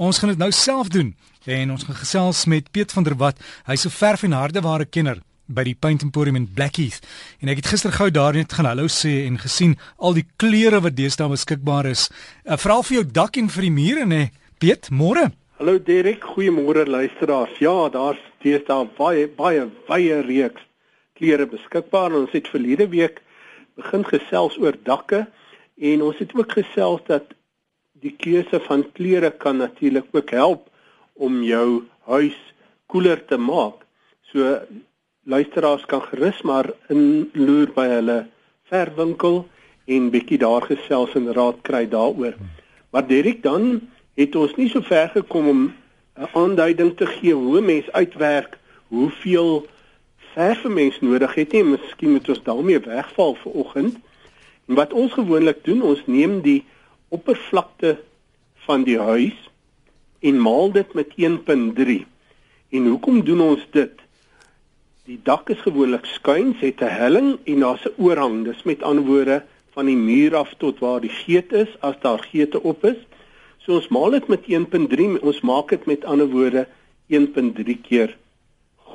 Ons gaan dit nou self doen en ons gaan gesels met Piet van der Walt. Hy's 'n verf en hardeware kenner by die Paint Emporium in Blackheath. En ek het gister gou daar net gaan hallo sê en gesien al die kleure wat deesdae beskikbaar is. Uh, Veral vir jou dak en vir die mure nê. Piet, môre. Hallo Derek, goeiemôre luisteraars. Ja, daar's deesdae baie baie wye reeks kleure beskikbaar. Ons het verlede week begin gesels oor dakke en ons het ook gesels dat die keuse van klere kan natuurlik ook help om jou huis koeler te maak. So luisteraars kan gerus maar inloer by hulle verwinkel en bietjie daar gesels en raad kry daaroor. Maar Derek dan het ons nie so ver gekom om 'n aanduiding te gee hoe mens uitwerk hoeveel verf 'n mens nodig het nie. Miskien moet ons daarmee wegval vir oggend. En wat ons gewoonlik doen, ons neem die oppervlakte van die huis en maal dit met 1.3. En hoekom doen ons dit? Die dak is gewoonlik skuins, het 'n helling en daar's 'n oorhang. Dis met ander woorde van die muur af tot waar die geet is as daar geete op is. So ons maal dit met 1.3, ons maak dit met ander woorde 1.3 keer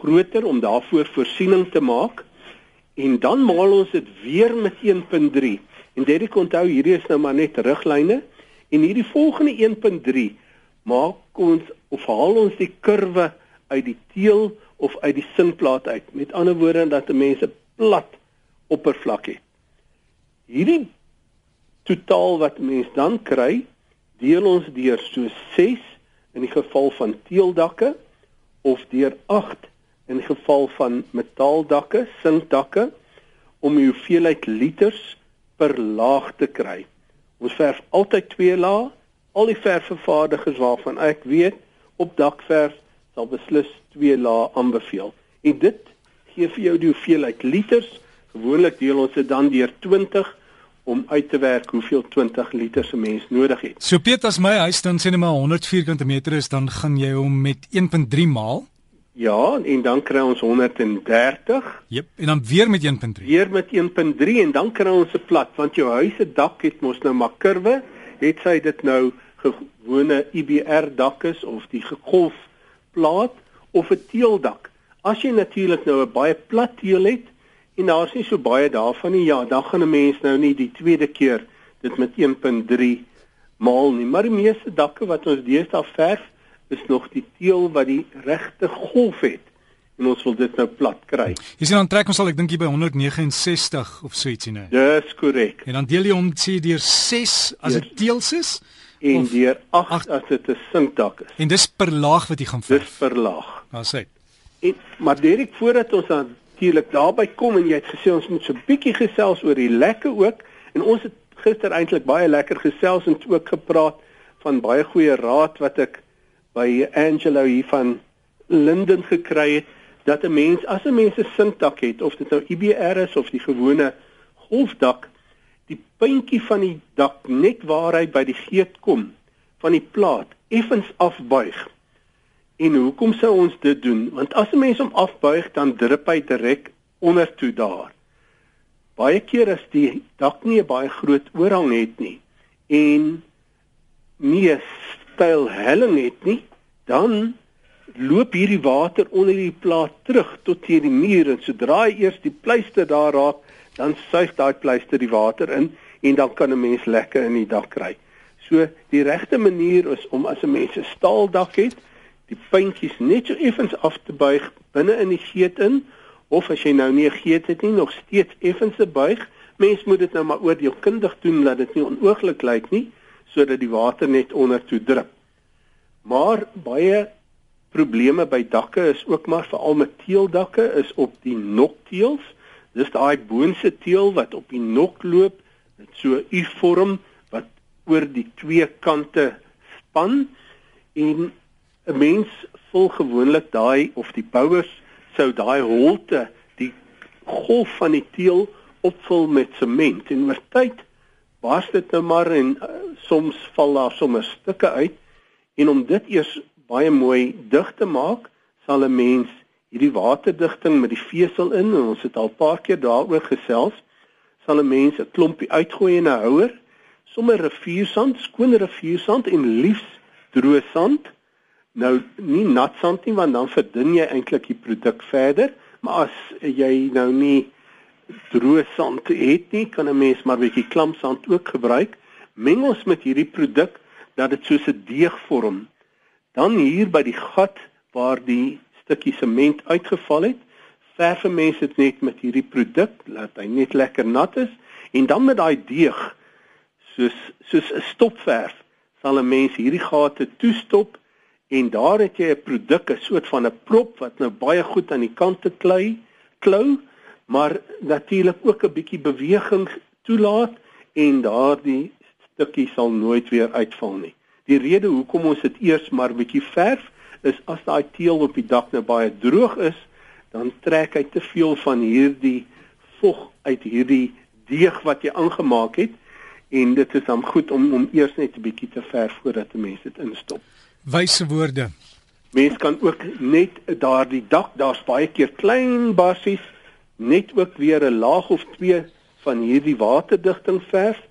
groter om daarvoor voorsiening te maak. En dan maal ons dit weer met 1.3. En dit onthou hierdie is nou maar net riglyne en hierdie volgende 1.3 maak ons of haal ons die kurwe uit die teel of uit die sinplaat uit. Met ander woorde dat 'n mens 'n plat oppervlak het. Hierdie totaal wat mens dan kry, deel ons deur so 6 in die geval van teeldakke of deur 8 in die geval van metaaldakke, sinkdakke om die hoeveelheid liters per laag te kry. Ons verf altyd twee lae. Al die verfvervaardigers waarvan ek weet op dakverf sal beslis twee lae aanbeveel. En dit gee vir jou die hoeveelheid liters. Gewoonlik deel ons dit dan deur 20 om uit te werk hoeveel 20 liter 'n mens nodig het. So Piet as my huis dan sê net maar 100 vierkante meter is dan gaan jy hom met 1.3 maal Ja, en dan kry ons 130. Jep, en dan weer met 1.3. Weer met 1.3 en dan kry ons 'n plat want jou huis se dak het mos nou maar kurwe. Het sy dit nou gewone IBR dak is of die gegolfplaat of 'n teeldak. As jy natuurlik nou 'n baie plat teel het en daar's nie so baie daarvan nie, ja, dan gaan 'n mens nou nie die tweede keer dit met 1.3 maal nie. Maar die meeste dakke wat ons deesdae verf is nog die teel wat die regte golf het en ons wil dit nou plat kry. Jy sien dan trek ons al ek dink hier by 169 of so ietsie nou. Dis korrek. En dan deel jy hom sê deur 6 as dit teels is en deur 8 as dit 'n sinkdak is. En dis per laag wat jy gaan verf. Dis per laag. Nou sê. En maar Derek voordat ons natuurlik daarby kom en jy het gesê ons moet so bietjie gesels oor die lekke ook en ons het gister eintlik baie lekker gesels en ook gepraat van baie goeie raad wat ek by Angelo hier van Linden gekry het dat 'n mens as 'n mens 'n sinkdak het of dit nou IBR is of die gewone golfdak die puntjie van die dak net waar hy by die geet kom van die plaat effens afbuig. En hoekom sou ons dit doen? Want as 'n mens hom afbuig dan drup hy direk onder toe daar. Baie keer as die dak nie 'n baie groot oorhang het nie en nie 'n styl helling het nie, dan loop hierdie water onder die plaat terug tot teen die muur en sodra hy eers die pleister daar raak, dan suig daai pleister die water in en dan kan 'n mens lekker in die dak kry. So die regte manier is om as 'n mens 'n staaldak het, die puntjies net so effens af te buig binne in die geet in of as jy nou nie 'n geet het nie, nog steeds effens te buig. Mens moet dit nou maar oordeelkundig doen dat dit nie onooglik lyk nie sodat die water net onder toe drup. Maar baie probleme by dakke is ook maar veral met teeldakke is op die nokteels. Dis daai boonste teel wat op die nok loop, dit so U-vorm wat oor die twee kante span en 'n mens vul gewoonlik daai of die bouers sou daai holte die golf van die teel opvul met sement en oor tyd bars dit nou maar en uh, soms val daar sommer stukke uit en om dit eers baie mooi dig te maak sal 'n mens hierdie waterdigting met die vesel in en ons het al 'n paar keer daaroor gesels sal 'n mens 'n klompie uitgooi in 'n houer sommer riviersand skoon riviersand en liefs droë sand. Nou nie nat sand nie want dan verdun jy eintlik die produk verder, maar as jy nou nie droë sand het nie, kan 'n mens maar bietjie klampsand ook gebruik. Meng ons met hierdie produk dat dit soos 'n deeg vorm. Dan hier by die gat waar die stukkie sement uitgeval het, verf 'n mens dit net met hierdie produk, laat hy net lekker nat is en dan met daai deeg soos soos 'n stopverf sal 'n mens hierdie gate toestop en daar het jy 'n produk, 'n soort van 'n prop wat nou baie goed aan die kante klei, klou, maar natuurlik ook 'n bietjie beweging toelaat en daardie stukkie sal nooit weer uitval nie. Die rede hoekom ons dit eers maar bietjie verf is as daai teel op die dak nou baie droog is, dan trek hy te veel van hierdie vog uit hierdie deeg wat jy aangemaak het en dit is dan goed om om eers net 'n bietjie te verf voordat 'n mens dit instop. Wyse woorde. Mens kan ook net daardie dak, daar's baie keer klein basies net ook weer 'n laag of twee van hierdie waterdigting verf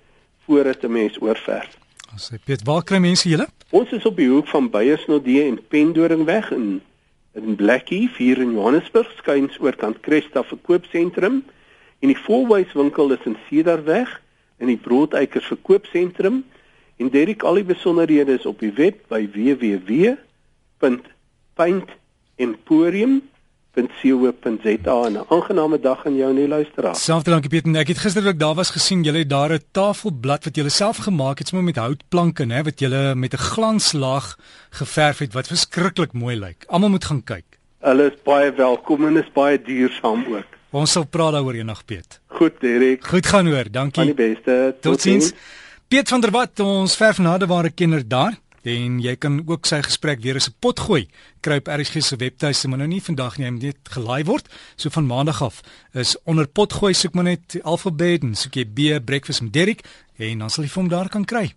voordat 'n mens oorverf. As jy weet waar kry mense julle? Ons is op die hoek van Beyersnodie en Pendoringweg in in Blackie hier in Johannesburg skuins oorkant Cresta verkoopsentrum en die volwyswinkel is in Cedarweg in die Broodeikers verkoopsentrum en Derek al die besonderhede is op die web by www.paintemporium.com www.co.za 'n aangename dag aan jou en die luisteraars. Selfde dankie Piet en ek het gister ook daar was gesien jy het daar 'n tafelblad wat jy self gemaak het sommer met houtplanke nê wat jy met 'n glanslaag geverf het wat verskriklik mooi lyk. Almal moet gaan kyk. Hulle is baie welkom en is baie duursaam ook. Ons sal praat daaroor eendag Piet. Goed Derek. Goed gaan hoor. Dankie. Aan die beste. Totsiens. Piet van der Walt ons verf nadeware kenner daar en jy kan ook sy gesprek weer as 'n pot gooi. Kruip RSG se webtuiste, maar nou nie vandag nie, hy moet net gelaai word. So van maandag af is onder pot gooi soek maar net alfabet en soek jy B breakfast met Derek en dan sal jy hom daar kan kry.